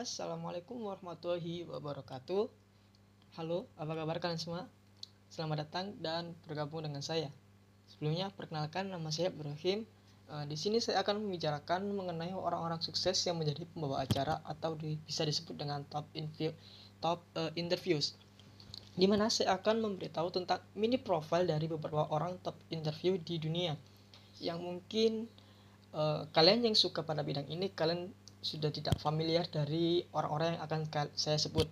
Assalamualaikum warahmatullahi wabarakatuh. Halo, apa kabar kalian semua? Selamat datang dan bergabung dengan saya. Sebelumnya, perkenalkan nama saya Ibrahim. Eh, Di sini saya akan membicarakan mengenai orang-orang sukses yang menjadi pembawa acara atau di- bisa disebut dengan top interview, top eh, interviews. Di mana saya akan memberitahu tentang mini profile dari beberapa orang top interview di dunia yang mungkin eh, kalian yang suka pada bidang ini kalian sudah tidak familiar dari orang-orang yang akan saya sebut.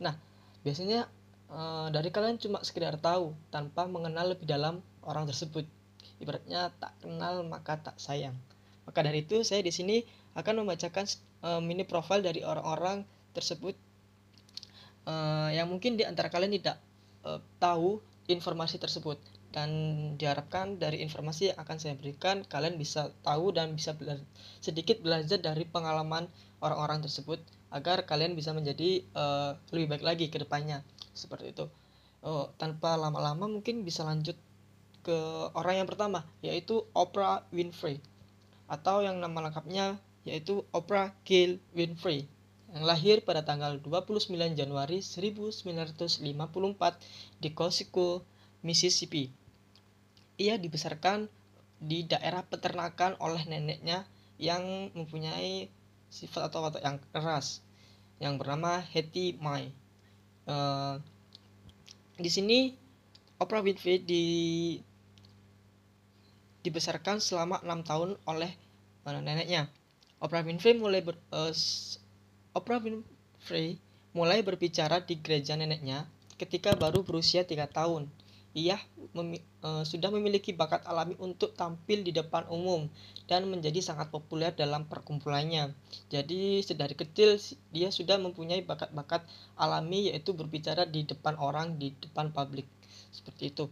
Nah, biasanya eh, dari kalian cuma sekedar tahu tanpa mengenal lebih dalam orang tersebut. Ibaratnya tak kenal maka tak sayang. Maka dari itu saya di sini akan membacakan eh, mini profile dari orang-orang tersebut eh, yang mungkin di antara kalian tidak eh, tahu informasi tersebut dan diharapkan dari informasi yang akan saya berikan kalian bisa tahu dan bisa bela- sedikit belajar dari pengalaman orang-orang tersebut agar kalian bisa menjadi eh, lebih baik lagi ke depannya. Seperti itu. Oh, tanpa lama-lama mungkin bisa lanjut ke orang yang pertama yaitu Oprah Winfrey. Atau yang nama lengkapnya yaitu Oprah Gail Winfrey yang lahir pada tanggal 29 Januari 1954 di Cosco, Mississippi. Ia dibesarkan di daerah peternakan oleh neneknya yang mempunyai sifat atau watak yang keras yang bernama Hetty Mai. Eh, di sini Oprah Winfrey di dibesarkan selama enam tahun oleh eh, neneknya. Oprah Winfrey mulai ber, s- Oprah Winfrey mulai berbicara di gereja neneknya ketika baru berusia tiga tahun. Ia memi- eh, sudah memiliki bakat alami untuk tampil di depan umum dan menjadi sangat populer dalam perkumpulannya. Jadi sedari kecil dia sudah mempunyai bakat-bakat alami yaitu berbicara di depan orang, di depan publik. Seperti itu.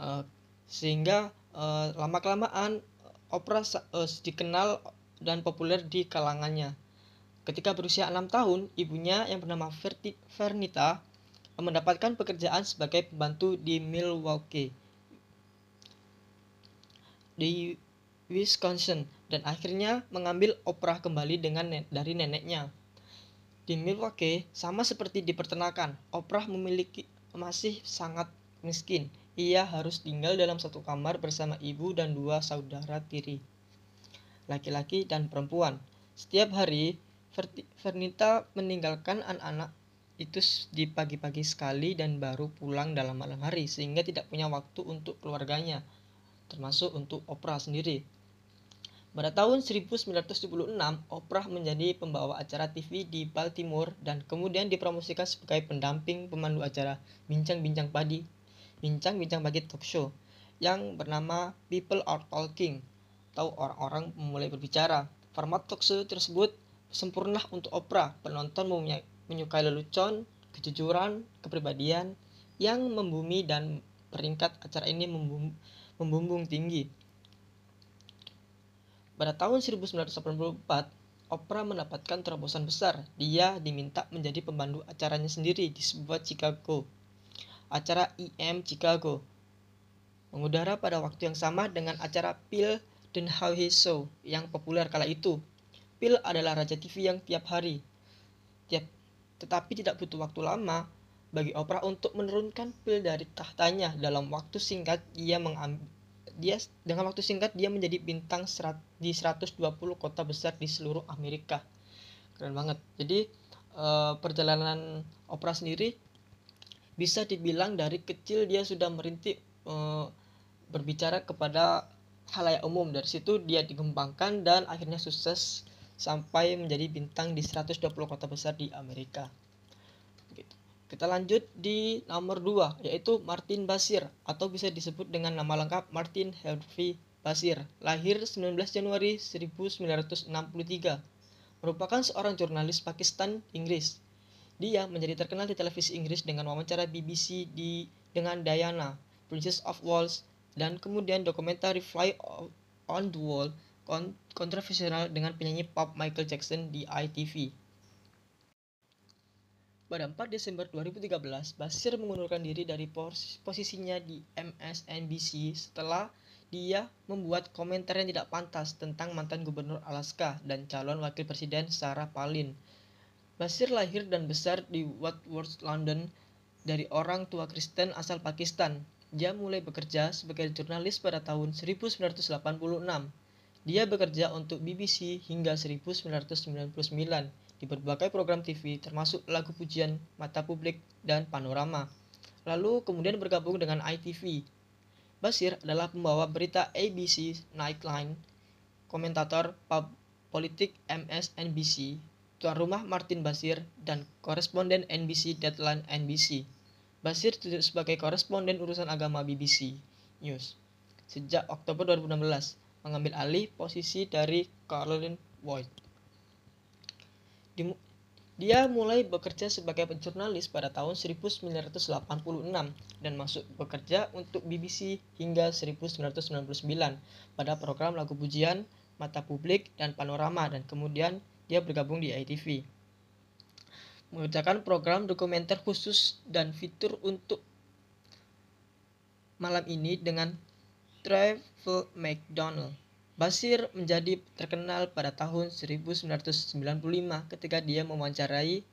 Eh, sehingga eh, lama-kelamaan Oprah eh, dikenal dan populer di kalangannya. Ketika berusia enam tahun, ibunya yang bernama Vernita mendapatkan pekerjaan sebagai pembantu di Milwaukee di Wisconsin dan akhirnya mengambil Oprah kembali dengan dari neneknya. Di Milwaukee, sama seperti di peternakan, Oprah memiliki masih sangat miskin. Ia harus tinggal dalam satu kamar bersama ibu dan dua saudara tiri, laki-laki dan perempuan. Setiap hari, Vernita meninggalkan anak-anak itu di pagi-pagi sekali dan baru pulang dalam malam hari sehingga tidak punya waktu untuk keluarganya, termasuk untuk Oprah sendiri. Pada tahun 1976, Oprah menjadi pembawa acara TV di Baltimore dan kemudian dipromosikan sebagai pendamping pemandu acara Bincang-Bincang Padi, Bincang-Bincang Pagi Talk Show yang bernama People Are Talking atau orang-orang mulai berbicara. Format talk show tersebut sempurna untuk Oprah. Penonton mempunyai- menyukai lelucon, kejujuran, kepribadian yang membumi dan peringkat acara ini membum- membumbung tinggi. Pada tahun 1984, Oprah mendapatkan terobosan besar. Dia diminta menjadi pembantu acaranya sendiri di sebuah Chicago. Acara IM Chicago. Mengudara pada waktu yang sama dengan acara Phil He Show yang populer kala itu. Phil adalah raja TV yang tiap hari. Tiap, tetapi tidak butuh waktu lama bagi Oprah untuk menurunkan Phil dari tahtanya dalam waktu singkat dia mengambil dia dengan waktu singkat dia menjadi bintang serat, di 120 kota besar di seluruh Amerika. Keren banget. Jadi eh, perjalanan Oprah sendiri bisa dibilang dari kecil dia sudah merintik eh, berbicara kepada halayak umum. Dari situ dia dikembangkan dan akhirnya sukses sampai menjadi bintang di 120 kota besar di Amerika. Gitu. Kita lanjut di nomor 2 yaitu Martin Basir atau bisa disebut dengan nama lengkap Martin Harvey Basir. Lahir 19 Januari 1963. Merupakan seorang jurnalis Pakistan Inggris. Dia menjadi terkenal di televisi Inggris dengan wawancara BBC di dengan Diana, Princess of Wales dan kemudian dokumenter Fly on the Wall kon- kontroversial dengan penyanyi pop Michael Jackson di ITV. Pada 4 Desember 2013, Basir mengundurkan diri dari pos- posisinya di MSNBC setelah dia membuat komentar yang tidak pantas tentang mantan gubernur Alaska dan calon wakil presiden Sarah Palin. Basir lahir dan besar di Watworth, London dari orang tua Kristen asal Pakistan. Dia mulai bekerja sebagai jurnalis pada tahun 1986. Dia bekerja untuk BBC hingga 1999 di berbagai program TV termasuk lagu pujian Mata Publik dan Panorama. Lalu kemudian bergabung dengan ITV. Basir adalah pembawa berita ABC Nightline, komentator pub politik MSNBC, tuan rumah Martin Basir, dan koresponden NBC Deadline NBC. Basir duduk sebagai koresponden urusan agama BBC News sejak Oktober 2016, mengambil alih posisi dari Caroline Boyd. Dia mulai bekerja sebagai jurnalis pada tahun 1986 dan masuk bekerja untuk BBC hingga 1999 pada program lagu pujian, mata publik, dan panorama dan kemudian dia bergabung di ITV. Mengerjakan program dokumenter khusus dan fitur untuk malam ini dengan Travel McDonald. Basir menjadi terkenal pada tahun 1995 ketika dia mewawancarai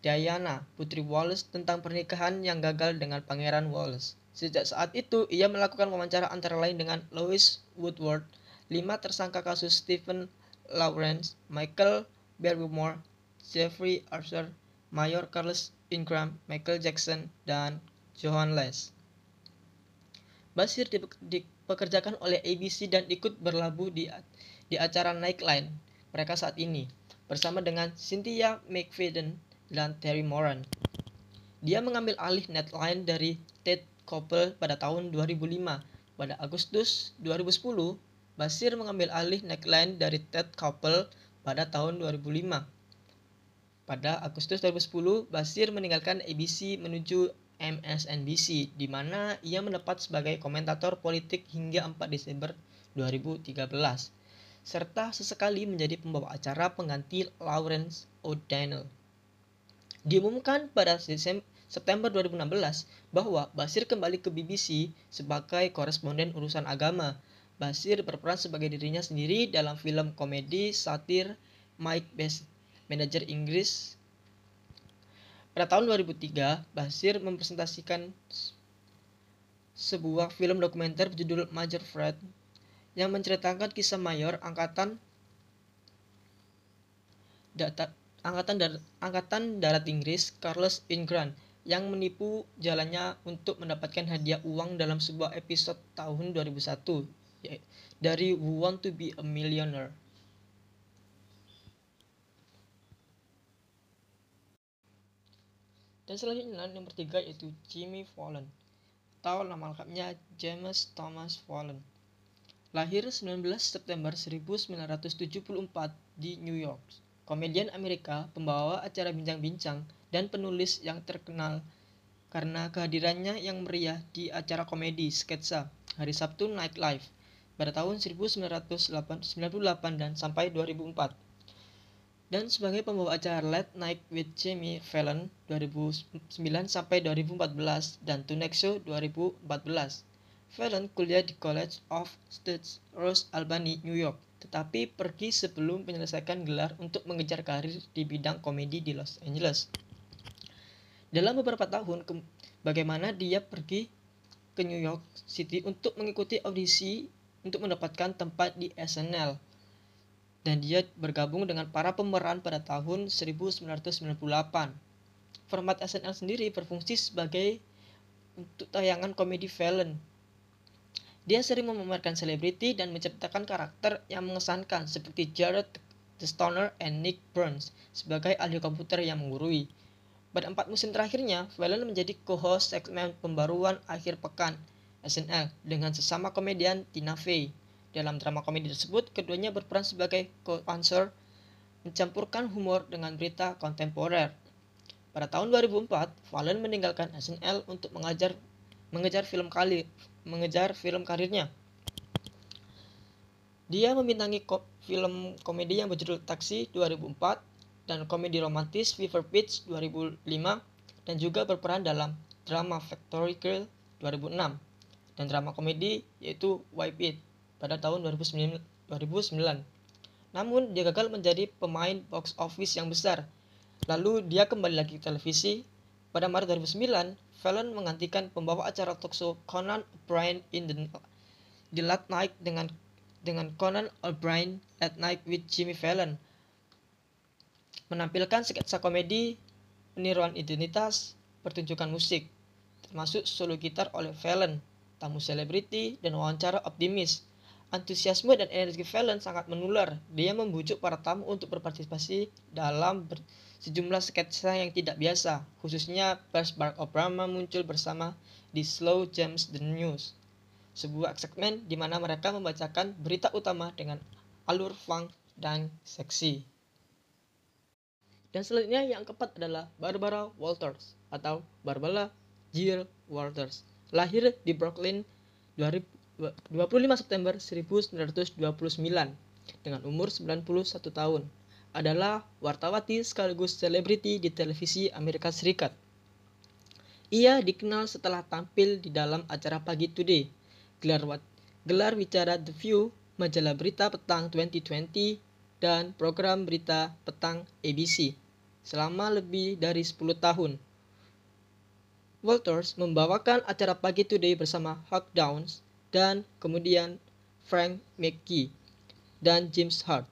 Diana, Putri Wallace tentang pernikahan yang gagal dengan Pangeran Wallace. Sejak saat itu, ia melakukan wawancara antara lain dengan Louis Woodward, lima tersangka kasus Stephen Lawrence, Michael Barrymore, Jeffrey Archer, Mayor Carlos Ingram, Michael Jackson, dan Johan Les. Basir dipekerjakan oleh ABC dan ikut berlabuh di, di acara Nightline mereka saat ini bersama dengan Cynthia McFadden dan Terry Moran. Dia mengambil alih Nightline dari Ted Koppel pada tahun 2005. Pada Agustus 2010, Basir mengambil alih neckline dari Ted Koppel pada tahun 2005. Pada Agustus 2010, Basir meninggalkan ABC menuju MSNBC, di mana ia mendapat sebagai komentator politik hingga 4 Desember 2013, serta sesekali menjadi pembawa acara pengganti Lawrence O'Donnell. Diumumkan pada September 2016 bahwa Basir kembali ke BBC sebagai koresponden urusan agama Basir berperan sebagai dirinya sendiri dalam film komedi satir Mike Best, manajer Inggris. Pada tahun 2003, Basir mempresentasikan sebuah film dokumenter berjudul Major Fred yang menceritakan kisah mayor angkatan data, angkatan dar, angkatan darat Inggris Carlos Ingram yang menipu jalannya untuk mendapatkan hadiah uang dalam sebuah episode tahun 2001 Ya, dari Who Want to Be a Millionaire. Dan selanjutnya nomor tiga yaitu Jimmy Fallon atau nama lengkapnya James Thomas Fallon. Lahir 19 September 1974 di New York. Komedian Amerika, pembawa acara bincang-bincang, dan penulis yang terkenal karena kehadirannya yang meriah di acara komedi sketsa Hari Sabtu Night Live pada tahun 1998 dan sampai 2004. Dan sebagai pembawa acara Late Night with Jimmy Fallon 2009 sampai 2014 dan Tonight Show 2014. Fallon kuliah di College of Studies Rose Albany, New York, tetapi pergi sebelum menyelesaikan gelar untuk mengejar karir di bidang komedi di Los Angeles. Dalam beberapa tahun, bagaimana dia pergi ke New York City untuk mengikuti audisi untuk mendapatkan tempat di SNL. Dan dia bergabung dengan para pemeran pada tahun 1998. Format SNL sendiri berfungsi sebagai untuk tayangan komedi Fallon. Dia sering memamerkan selebriti dan menciptakan karakter yang mengesankan seperti Jared The Stoner and Nick Burns sebagai ahli komputer yang menggurui. Pada empat musim terakhirnya, Fallon menjadi co-host segmen pembaruan akhir pekan SNL dengan sesama komedian Tina Fey. Dalam drama komedi tersebut, keduanya berperan sebagai co-answer mencampurkan humor dengan berita kontemporer. Pada tahun 2004, Fallon meninggalkan SNL untuk mengajar mengejar film kali mengejar film karirnya. Dia membintangi ko film komedi yang berjudul Taxi 2004 dan komedi romantis Fever Pitch 2005 dan juga berperan dalam drama Factory Girl 2006. dan drama komedi yaitu Wipe It pada tahun 2009. Namun dia gagal menjadi pemain box office yang besar. Lalu dia kembali lagi ke televisi. Pada Maret 2009, Fallon menggantikan pembawa acara talkshow Conan O'Brien in the, the Late Night dengan dengan Conan O'Brien at Night with Jimmy Fallon. Menampilkan sketsa komedi, peniruan identitas, pertunjukan musik, termasuk solo gitar oleh Fallon, tamu selebriti, dan wawancara optimis. Antusiasme dan energi Fallon sangat menular. Dia membujuk para tamu untuk berpartisipasi dalam ber sejumlah sketsa yang tidak biasa, khususnya pas Barack Obama muncul bersama di Slow James the News, sebuah segmen di mana mereka membacakan berita utama dengan alur funk dan seksi. Dan selanjutnya yang keempat adalah Barbara Walters atau Barbara Jill Walters. Lahir di Brooklyn 25 September 1929 dengan umur 91 tahun. Adalah wartawati sekaligus selebriti di televisi Amerika Serikat. Ia dikenal setelah tampil di dalam acara Pagi Today, gelar, gelar bicara The View, majalah berita petang 2020, dan program berita petang ABC selama lebih dari 10 tahun. Walters membawakan acara Pagi Today bersama Hugh Downs dan kemudian Frank McGee dan James Hart.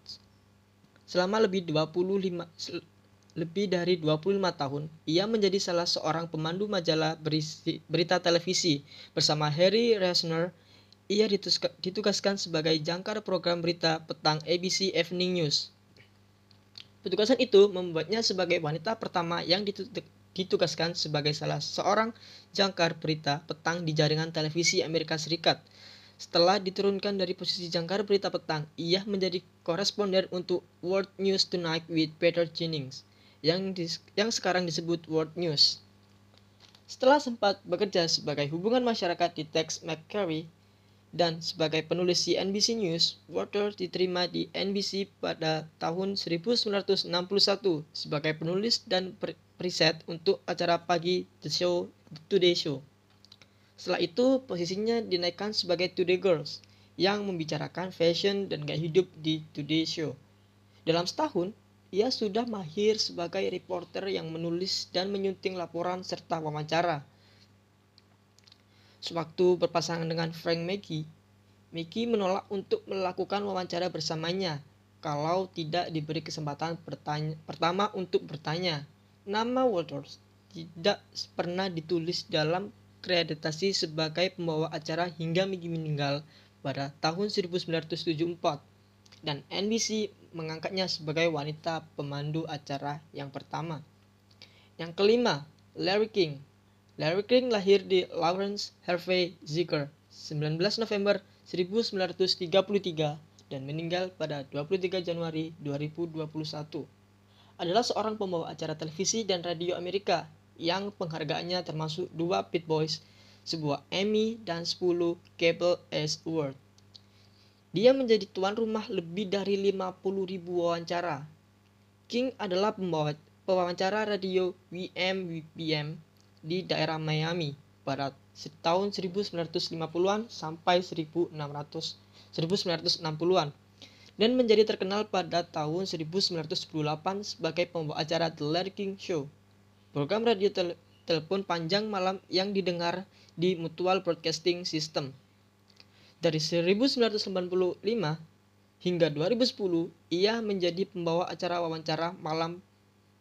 Selama lebih 25 lebih dari 25 tahun, ia menjadi salah seorang pemandu majalah berisi, berita televisi bersama Harry Reisner. Ia ditugaskan sebagai jangkar program berita petang ABC Evening News. Petugasan itu membuatnya sebagai wanita pertama yang ditugaskan sebagai salah seorang jangkar berita petang di jaringan televisi Amerika Serikat. Setelah diturunkan dari posisi jangkar berita petang, ia menjadi koresponden untuk World News Tonight with Peter Jennings, yang, dis, yang sekarang disebut World News. Setelah sempat bekerja sebagai hubungan masyarakat di Tex McCurry dan sebagai penulis di NBC News, Walters diterima di NBC pada tahun 1961 sebagai penulis dan preset untuk acara pagi The Show Today Show. Setelah itu, posisinya dinaikkan sebagai Today Girls yang membicarakan fashion dan gaya hidup di Today Show. Dalam setahun, ia sudah mahir sebagai reporter yang menulis dan menyunting laporan serta wawancara. Sewaktu berpasangan dengan Frank Maggie, Mickey menolak untuk melakukan wawancara bersamanya kalau tidak diberi kesempatan pertama untuk bertanya. Nama Walters tidak pernah ditulis dalam kreditasi sebagai pembawa acara hingga Mickey meninggal pada tahun 1974 dan NBC mengangkatnya sebagai wanita pemandu acara yang pertama. Yang kelima, Larry King. Larry King lahir di Lawrence Harvey Ziegler, 19 November 1933 dan meninggal pada 23 Januari 2021 adalah seorang pembawa acara televisi dan radio Amerika yang penghargaannya termasuk dua Pit Boys, sebuah Emmy, dan 10 Cable Ace Award. Dia menjadi tuan rumah lebih dari 50 ribu wawancara. King adalah pembawa pewawancara radio WMBM di daerah Miami pada tahun 1950-an sampai 1600 1960-an dan menjadi terkenal pada tahun 1998 sebagai pembawa acara The Larry King Show. Program radio tel telepon panjang malam yang didengar di Mutual Broadcasting System. Dari 1985 hingga 2010, ia menjadi pembawa acara wawancara malam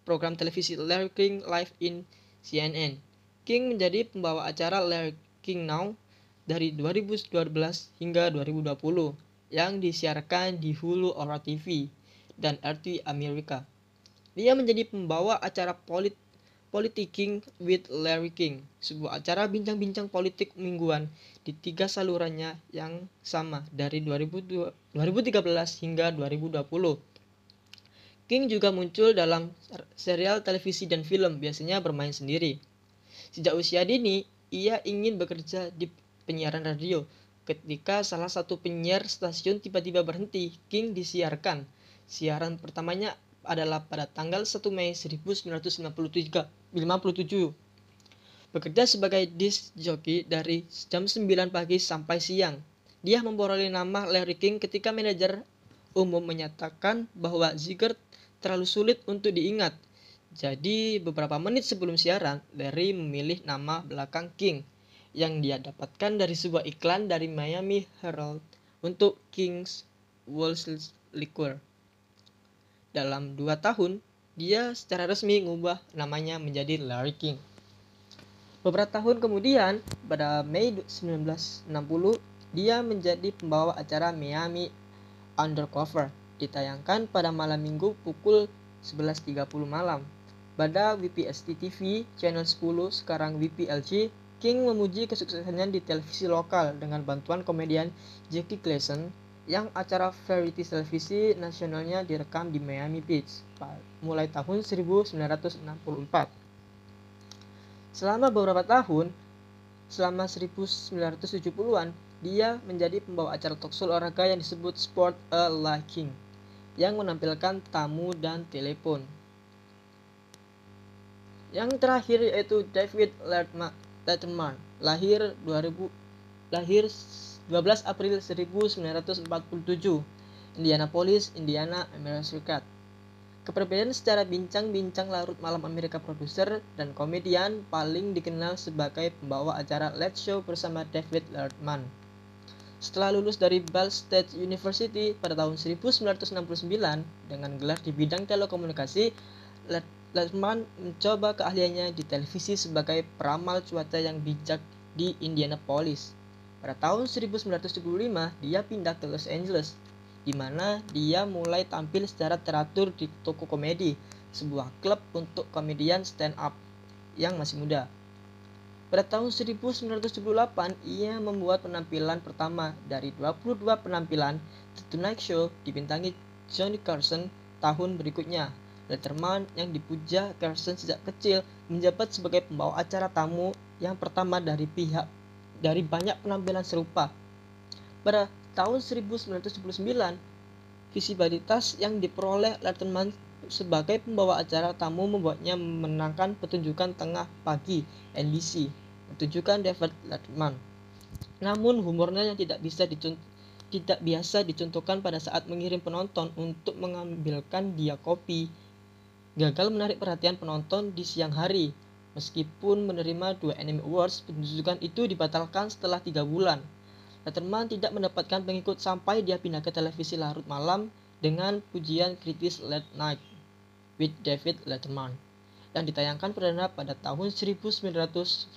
program televisi Larry King Live in CNN. King menjadi pembawa acara Larry King Now dari 2012 hingga 2020 yang disiarkan di Hulu Aura TV dan RT Amerika. Dia menjadi pembawa acara polit Politicking with Larry King, sebuah acara bincang-bincang politik mingguan di tiga salurannya yang sama dari 2013 hingga 2020. King juga muncul dalam serial televisi dan film, biasanya bermain sendiri. Sejak usia dini, ia ingin bekerja di penyiaran radio, Ketika salah satu penyiar stasiun tiba-tiba berhenti, King disiarkan. Siaran pertamanya adalah pada tanggal 1 Mei 1957. bekerja sebagai disc jockey dari jam 9 pagi sampai siang. Dia memperoleh nama Larry King ketika manajer umum menyatakan bahwa Ziegert terlalu sulit untuk diingat. Jadi beberapa menit sebelum siaran, Larry memilih nama belakang King yang dia dapatkan dari sebuah iklan dari Miami Herald untuk King's Wolseley Liquor. Dalam dua tahun, dia secara resmi mengubah namanya menjadi Larry King. Beberapa tahun kemudian, pada Mei 1960, dia menjadi pembawa acara Miami Undercover, ditayangkan pada malam minggu pukul 11.30 malam. Pada WPST TV, channel 10, sekarang WPLG, King memuji kesuksesannya di televisi lokal dengan bantuan komedian Jackie Gleason yang acara variety televisi nasionalnya direkam di Miami Beach mulai tahun 1964. Selama beberapa tahun, selama 1970-an, dia menjadi pembawa acara talkshow olahraga yang disebut Sport a King yang menampilkan tamu dan telepon. Yang terakhir yaitu David Letterman, lahir 2000 lahir 12 April 1947, Indianapolis, Indiana, Amerika Serikat. Kepribadian secara bincang-bincang larut malam Amerika produser dan komedian paling dikenal sebagai pembawa acara Let's Show bersama David Letterman. Setelah lulus dari Ball State University pada tahun 1969 dengan gelar di bidang telekomunikasi, Letterman mencoba keahliannya di televisi sebagai peramal cuaca yang bijak di Indianapolis. Pada tahun 1975, dia pindah ke Los Angeles di mana dia mulai tampil secara teratur di toko komedi, sebuah klub untuk komedian stand up yang masih muda. Pada tahun 1978, ia membuat penampilan pertama dari 22 penampilan The Tonight Show dibintangi Johnny Carson tahun berikutnya. Letterman yang dipuja Carson sejak kecil menjabat sebagai pembawa acara tamu yang pertama dari pihak dari banyak penampilan serupa. Pada tahun 1979, visibilitas yang diperoleh Letterman sebagai pembawa acara tamu membuatnya memenangkan pertunjukan tengah pagi NBC, pertunjukan David Letterman. Namun humornya yang tidak bisa tidak biasa dicontohkan pada saat mengirim penonton untuk mengambilkan dia kopi gagal menarik perhatian penonton di siang hari. Meskipun menerima dua Anime Awards, pertunjukan itu dibatalkan setelah tiga bulan. Letterman tidak mendapatkan pengikut sampai dia pindah ke televisi larut malam dengan pujian kritis Late Night with David Letterman yang ditayangkan perdana pada tahun 1982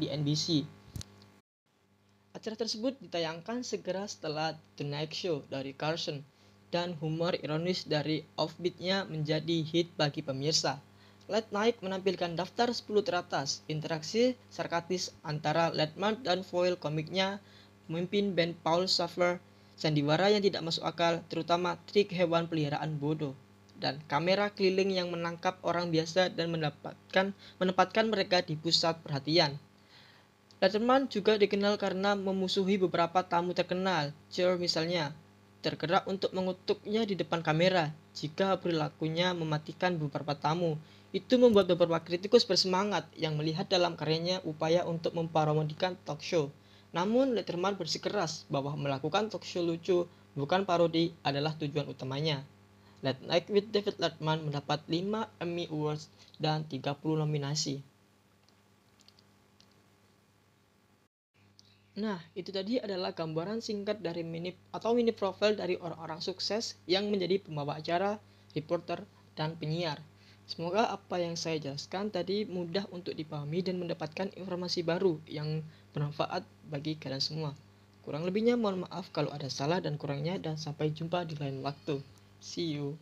di NBC. Acara tersebut ditayangkan segera setelah The Night Show dari Carson dan humor ironis dari offbeatnya menjadi hit bagi pemirsa. Late Night menampilkan daftar 10 teratas, interaksi sarkastis antara Letman dan foil komiknya, pemimpin band Paul Schaffer, sandiwara yang tidak masuk akal, terutama trik hewan peliharaan bodoh, dan kamera keliling yang menangkap orang biasa dan mendapatkan menempatkan mereka di pusat perhatian. Letterman juga dikenal karena memusuhi beberapa tamu terkenal, Cher misalnya, tergerak untuk mengutuknya di depan kamera jika perilakunya mematikan beberapa tamu itu membuat beberapa kritikus bersemangat yang melihat dalam karyanya upaya untuk memparodikan talk show. Namun Letterman bersikeras bahwa melakukan talk show lucu bukan parodi adalah tujuan utamanya. Late Night with David Letterman mendapat 5 Emmy Awards dan 30 nominasi. Nah, itu tadi adalah gambaran singkat dari mini atau mini profil dari orang-orang sukses yang menjadi pembawa acara, reporter, dan penyiar. Semoga apa yang saya jelaskan tadi mudah untuk dipahami dan mendapatkan informasi baru yang bermanfaat bagi kalian semua. Kurang lebihnya mohon maaf kalau ada salah dan kurangnya dan sampai jumpa di lain waktu. See you.